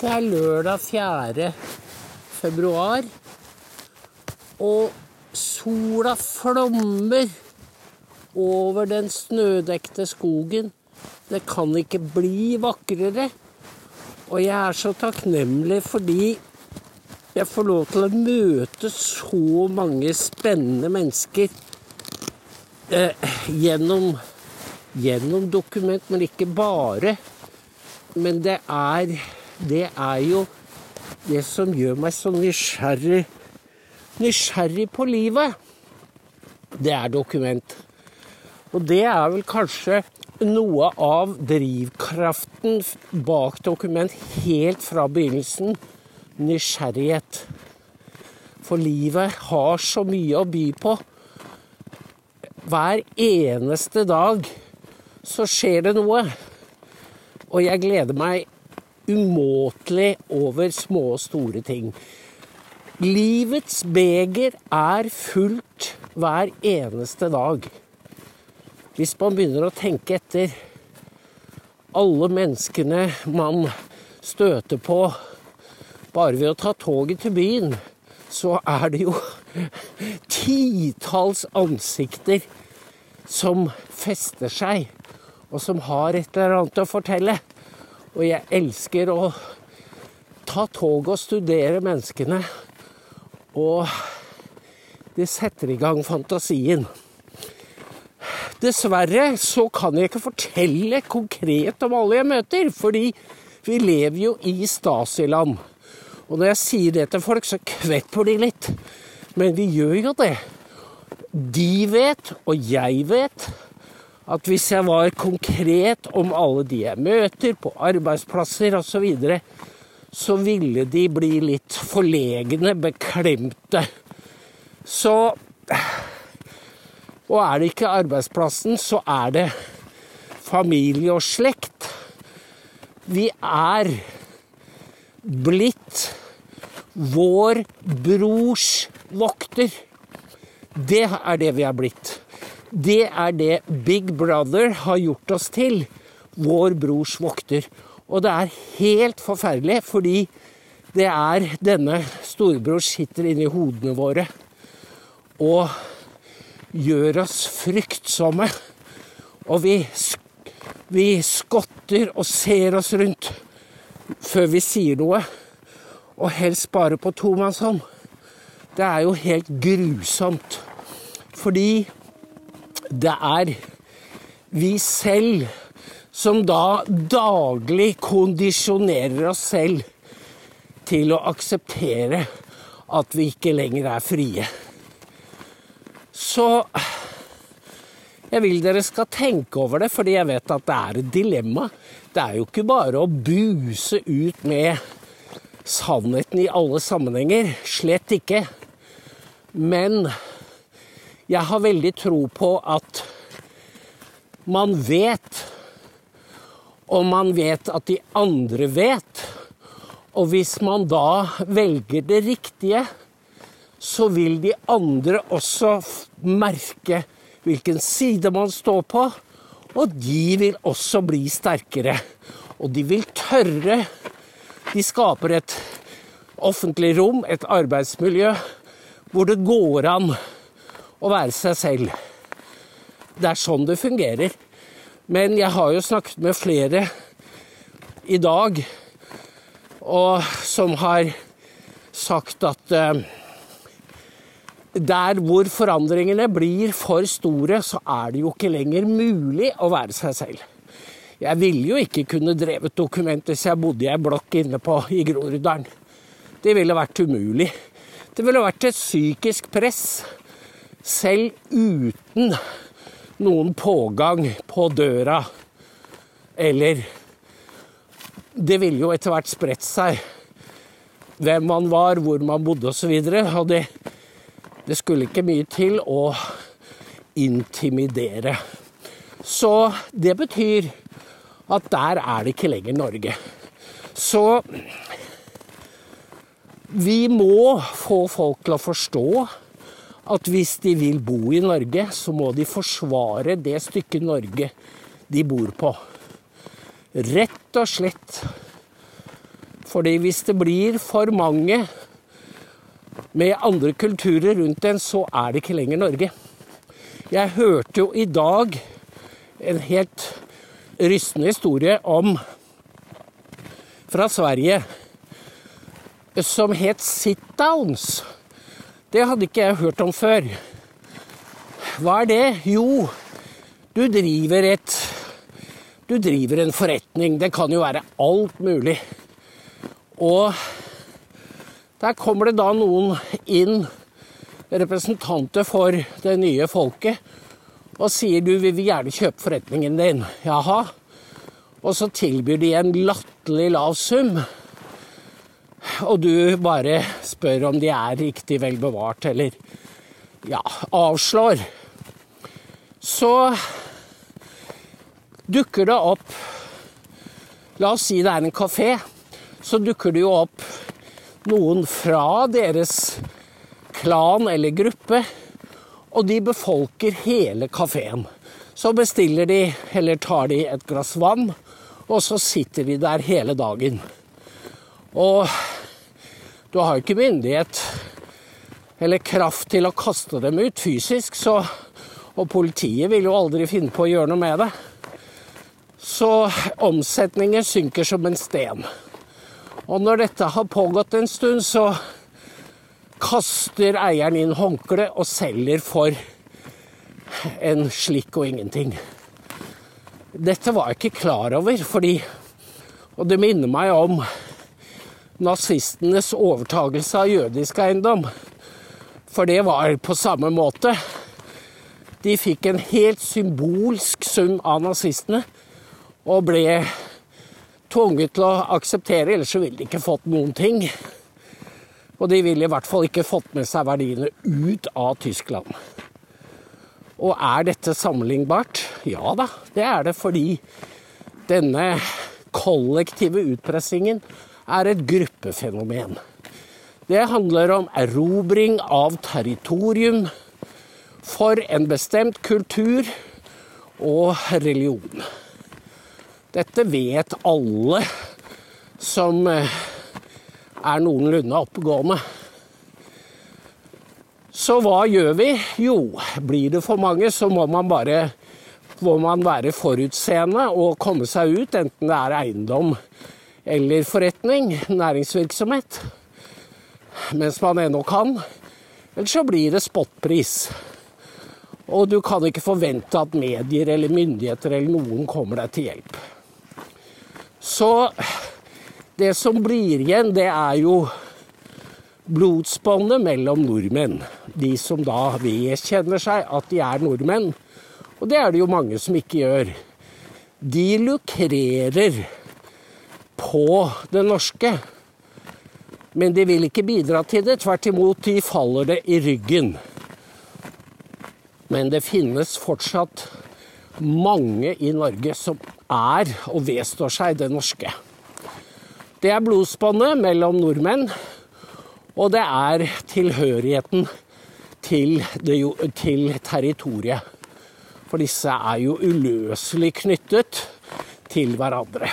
Det er lørdag 4. februar, og sola flommer over den snødekte skogen. Det kan ikke bli vakrere. Og jeg er så takknemlig fordi jeg får lov til å møte så mange spennende mennesker eh, gjennom, gjennom dokument, men ikke bare. Men det er, det er jo det som gjør meg så nysgjerrig, nysgjerrig på livet. Det er dokument. Og det er vel kanskje noe av drivkraften bak dokument helt fra begynnelsen. Nysgjerrighet. For livet har så mye å by på. Hver eneste dag så skjer det noe. Og jeg gleder meg umåtelig over små og store ting. Livets beger er fullt hver eneste dag. Hvis man begynner å tenke etter alle menneskene man støter på bare ved å ta toget til byen, så er det jo titalls ansikter som fester seg, og som har et eller annet å fortelle. Og jeg elsker å ta toget og studere menneskene. Og det setter i gang fantasien. Dessverre så kan jeg ikke fortelle konkret om alle jeg møter, fordi vi lever jo i Stasiland. Og når jeg sier det til folk, så kvepper de litt. Men vi gjør jo det. De vet, og jeg vet, at hvis jeg var konkret om alle de jeg møter på arbeidsplasser osv., så, videre, så ville de bli litt forlegne, beklemte. Så og er det ikke arbeidsplassen, så er det familie og slekt. Vi er blitt vår brors vokter. Det er det vi er blitt. Det er det Big Brother har gjort oss til. Vår brors vokter. Og det er helt forferdelig, fordi det er denne storebror sitter inni hodene våre. Og gjør oss fryktsomme. Og vi, vi skotter og ser oss rundt før vi sier noe. Og helst bare på tomannshånd. Det er jo helt grusomt. Fordi det er vi selv som da daglig kondisjonerer oss selv til å akseptere at vi ikke lenger er frie. Så jeg vil dere skal tenke over det, fordi jeg vet at det er et dilemma. Det er jo ikke bare å buse ut med sannheten i alle sammenhenger. Slett ikke. Men jeg har veldig tro på at man vet, og man vet at de andre vet. Og hvis man da velger det riktige, så vil de andre også merke hvilken side man står på, og de vil også bli sterkere. Og de vil tørre. De skaper et offentlig rom, et arbeidsmiljø, hvor det går an å være seg selv. Det er sånn det fungerer. Men jeg har jo snakket med flere i dag og som har sagt at eh, der hvor forandringene blir for store, så er det jo ikke lenger mulig å være seg selv. Jeg ville jo ikke kunne drevet dokument hvis jeg bodde i ei blokk inne på, i Groruddalen. Det ville vært umulig. Det ville vært et psykisk press, selv uten noen pågang på døra. Eller Det ville jo etter hvert spredt seg hvem man var, hvor man bodde osv. Og, så og det det skulle ikke mye til å intimidere. Så det betyr at der er det ikke lenger Norge. Så vi må få folk til å forstå at hvis de vil bo i Norge, så må de forsvare det stykket Norge de bor på. Rett og slett. Fordi hvis det blir for mange med andre kulturer rundt en, så er det ikke lenger Norge. Jeg hørte jo i dag en helt rystende historie om fra Sverige som het sit-downs. Det hadde ikke jeg hørt om før. Hva er det? Jo, du driver et Du driver en forretning. Det kan jo være alt mulig. Og der kommer det da noen inn, representanter for det nye folket, og sier du, vi vil gjerne kjøpe forretningen din. Jaha. Og så tilbyr de en latterlig lav sum. Og du bare spør om de er riktig vel bevart, eller ja, avslår. Så dukker det opp La oss si det er en kafé. Så dukker det jo opp noen fra deres klan eller gruppe, og de befolker hele kafeen. Så bestiller de, eller tar de, et glass vann, og så sitter de der hele dagen. Og du har jo ikke myndighet eller kraft til å kaste dem ut fysisk, så Og politiet vil jo aldri finne på å gjøre noe med det. Så omsetningen synker som en sten. Og når dette har pågått en stund, så kaster eieren inn håndkleet og selger for en slikk og ingenting. Dette var jeg ikke klar over, fordi Og det minner meg om nazistenes overtagelse av jødisk eiendom. For det var på samme måte. De fikk en helt symbolsk sum av nazistene og ble tvunget til å akseptere, ellers ville de ikke fått noen ting. Og de ville i hvert fall ikke fått med seg verdiene ut av Tyskland. Og er dette sammenlignbart? Ja da, det er det fordi denne kollektive utpressingen er et gruppefenomen. Det handler om erobring av territorium for en bestemt kultur og religion. Dette vet alle som eh, er noenlunde oppegående. Så hva gjør vi? Jo, blir det for mange, så må man bare må man være forutseende og komme seg ut, enten det er eiendom eller forretning, næringsvirksomhet, mens man ennå kan. Eller så blir det spotpris. Og du kan ikke forvente at medier eller myndigheter eller noen kommer deg til hjelp. Så det som blir igjen, det er jo blodsbåndet mellom nordmenn. De som da vedkjenner seg at de er nordmenn. Og det er det jo mange som ikke gjør. De lukrerer på det norske. Men de vil ikke bidra til det. Tvert imot, de faller det i ryggen. Men det finnes fortsatt mange i Norge som er og vedstår seg det norske. Det er blodsbåndet mellom nordmenn, og det er tilhørigheten til, det, til territoriet. For disse er jo uløselig knyttet til hverandre.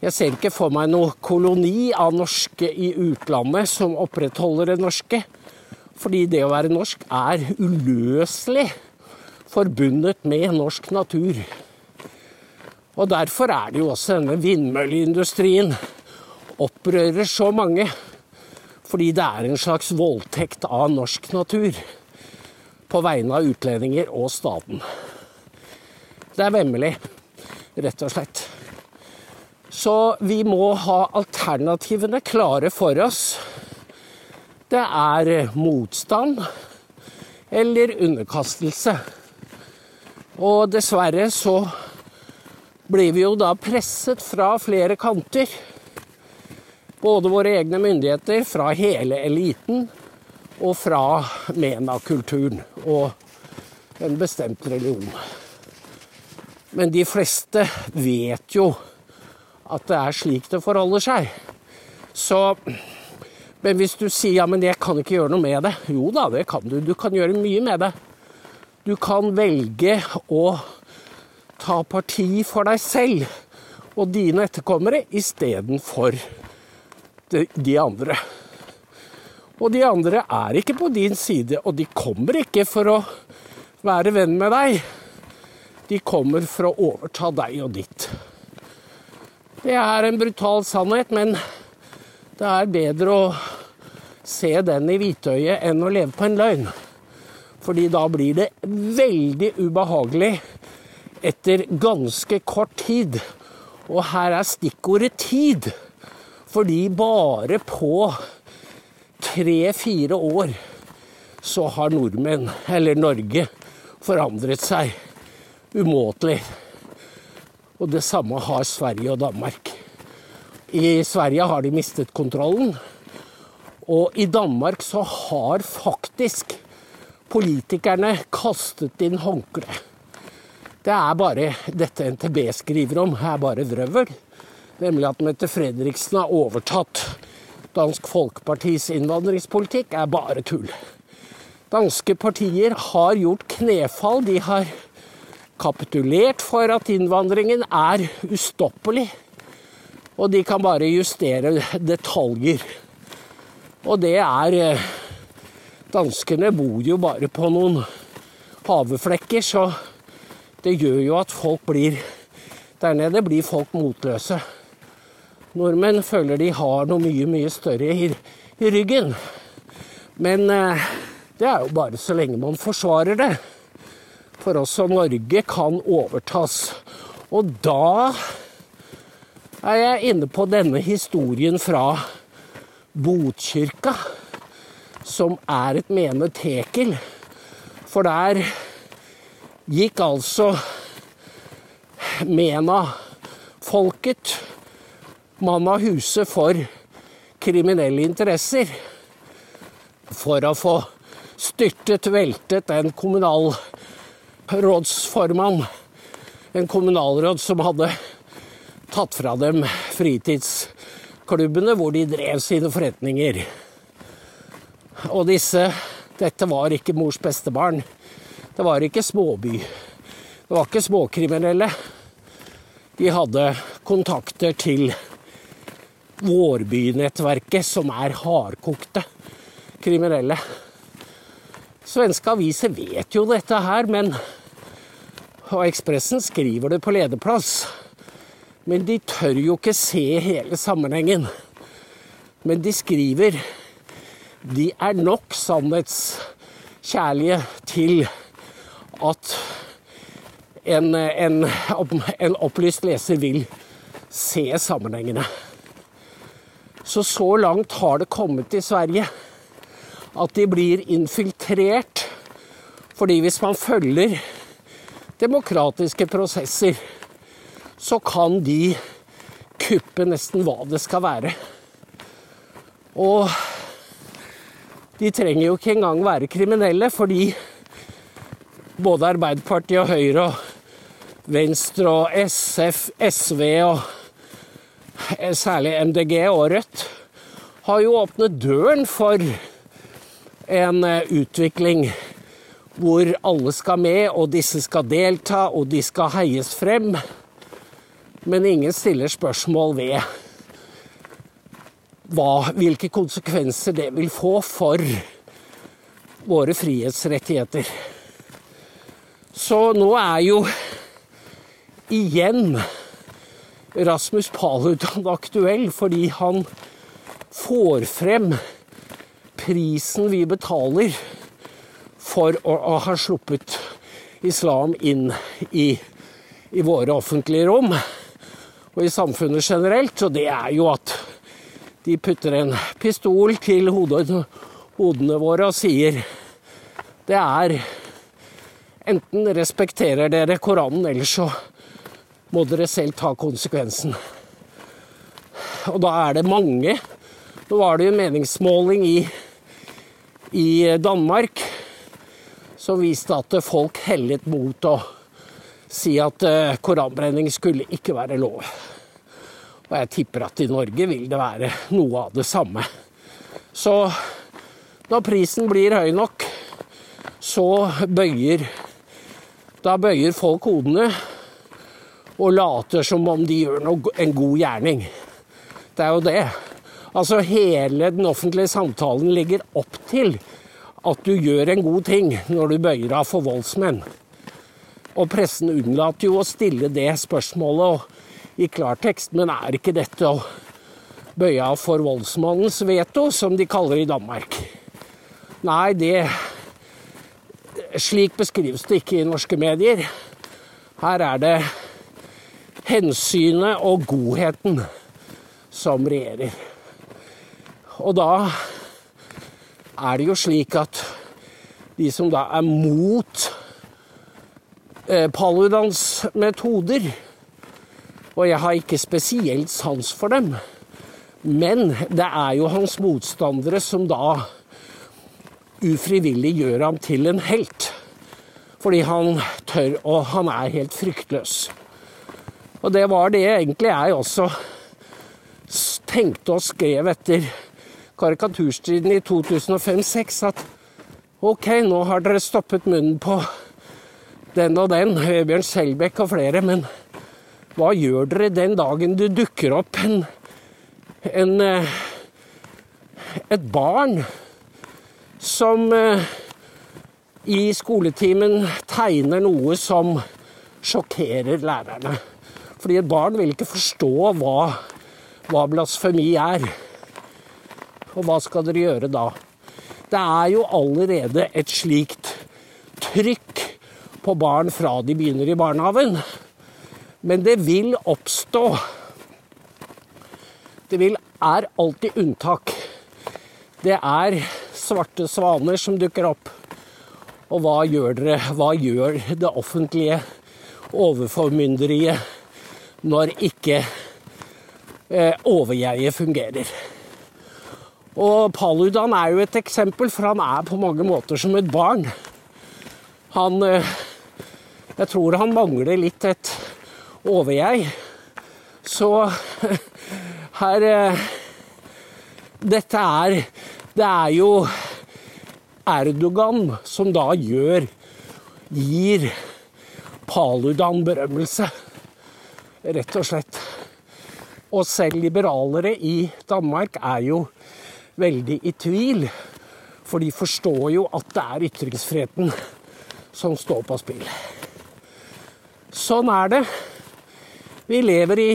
Jeg ser ikke for meg noe koloni av norske i utlandet som opprettholder det norske. Fordi det å være norsk er uløselig forbundet med norsk natur. Og derfor er det jo også denne vindmølleindustrien opprører så mange. Fordi det er en slags voldtekt av norsk natur på vegne av utlendinger og staten. Det er vemmelig, rett og slett. Så vi må ha alternativene klare for oss. Det er motstand eller underkastelse. Og dessverre så blir vi jo da presset fra flere kanter. Både våre egne myndigheter, fra hele eliten og fra MENA-kulturen og en bestemt religion. Men de fleste vet jo at det er slik det forholder seg. Så Men hvis du sier ja, men jeg kan ikke gjøre noe med det. Jo da, det kan du. Du kan gjøre mye med det. Du kan velge å ta parti for deg selv og dine etterkommere istedenfor de andre. Og de andre er ikke på din side, og de kommer ikke for å være venn med deg. De kommer for å overta deg og ditt. Det er en brutal sannhet, men det er bedre å se den i hvitøyet enn å leve på en løgn. Fordi da blir det veldig ubehagelig etter ganske kort tid. Og her er stikkordet tid. Fordi bare på tre-fire år så har nordmenn, eller Norge, forandret seg umåtelig. Og det samme har Sverige og Danmark. I Sverige har de mistet kontrollen. Og i Danmark så har faktisk politikerne kastet inn håndkleet. Det er bare dette NTB skriver om, er bare vrøvl. Nemlig at Mette Fredriksen har overtatt Dansk Folkepartis innvandringspolitikk, er bare tull. Danske partier har gjort knefall. De har kapitulert for at innvandringen er ustoppelig. Og de kan bare justere detaljer. Og det er eh, Danskene bor jo bare på noen haveflekker, så det gjør jo at folk blir Der nede blir folk motløse. Nordmenn føler de har noe mye, mye større i, i ryggen. Men eh, det er jo bare så lenge man forsvarer det. For også Norge kan overtas. Og da er jeg inne på denne historien fra Botkyrka, som er et menetekel. For der gikk altså Mena-folket mann av huset for kriminelle interesser. For å få styrtet, veltet en kommunalrådsformann. En kommunalråd som hadde tatt fra dem fritidsklubbene hvor de drev sine forretninger. Og disse Dette var ikke mors bestebarn. Det var ikke småby. Det var ikke småkriminelle. De hadde kontakter til Vårbynettverket, som er hardkokte kriminelle. Svenske aviser vet jo dette her, men Og Ekspressen skriver det på lederplass. Men de tør jo ikke se hele sammenhengen. Men de skriver De er nok sannhetskjærlige til at en, en, en opplyst leser vil se sammenhengene. Så så langt har det kommet i Sverige at de blir infiltrert. Fordi hvis man følger demokratiske prosesser, så kan de kuppe nesten hva det skal være. Og de trenger jo ikke engang være kriminelle, fordi både Arbeiderpartiet og Høyre og Venstre og SF, SV og særlig MDG og Rødt har jo åpnet døren for en eh, utvikling hvor alle skal med, og disse skal delta, og de skal heies frem. Men ingen stiller spørsmål ved hva, hvilke konsekvenser det vil få for våre frihetsrettigheter. Så nå er jo igjen Rasmus Paludan aktuell, fordi han får frem prisen vi betaler for å, å ha sluppet islam inn i, i, våre offentlige rom og i samfunnet generelt. Og det er jo at de putter en pistol til hodene, hodene våre og sier det er Enten respekterer dere Koranen, eller så må dere selv ta konsekvensen. Og da er det mange. Nå var det jo meningsmåling i, i Danmark som viste at folk hellet mot å si at eh, koranbrenning skulle ikke være lov. Og jeg tipper at i Norge vil det være noe av det samme. Så når prisen blir høy nok, så bøyer da bøyer folk hodene og later som om de gjør noe, en god gjerning. Det er jo det. Altså hele den offentlige samtalen ligger opp til at du gjør en god ting når du bøyer av for voldsmenn. Og pressen unnlater jo å stille det spørsmålet i klartekst, men er ikke dette å bøye av for voldsmannens veto, som de kaller det i Danmark? Nei, det Slik beskrives det ikke i norske medier. Her er det hensynet og godheten som regjerer. Og da er det jo slik at de som da er mot eh, Paludans metoder Og jeg har ikke spesielt sans for dem, men det er jo hans motstandere som da ufrivillig gjør ham til en helt. Fordi han tør, og han er helt fryktløs. Og det var det egentlig jeg også tenkte og skrev etter karikaturstriden i 2005-2006 at OK, nå har dere stoppet munnen på den og den, Høybjørn Selbekk og flere, men hva gjør dere den dagen du dukker opp en, en eh, et barn som eh, i skoletimen tegner noe som sjokkerer lærerne? Fordi et barn vil ikke forstå hva, hva blasfemi er. Og hva skal dere gjøre da? Det er jo allerede et slikt trykk på barn fra de begynner i barnehagen. Men det vil oppstå. Det vil, er alltid unntak. Det er svarte svaner som dukker opp. Og hva gjør dere? Hva gjør det offentlige overformynderiet når ikke eh, overjeget fungerer? Og Paludan er jo et eksempel, for han er på mange måter som et barn. Han eh, Jeg tror han mangler litt et overjeg. Så her eh, Dette er Det er jo Erdogan som da gjør Gir Paludan berømmelse, rett og slett. Og selv liberalere i Danmark er jo veldig i tvil. For de forstår jo at det er ytringsfriheten som står på spill. Sånn er det. Vi lever i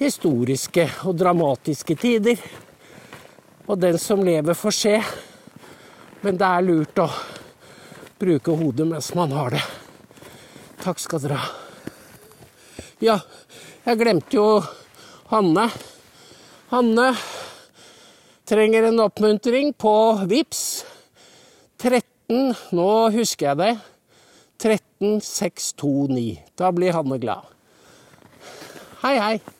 historiske og dramatiske tider. Og den som lever, får se. Men det er lurt å bruke hodet mens man har det. Takk skal dere ha. Ja, jeg glemte jo Hanne. Hanne trenger en oppmuntring på VIPS 13 Nå husker jeg det. 13629. Da blir Hanne glad. Hei, hei.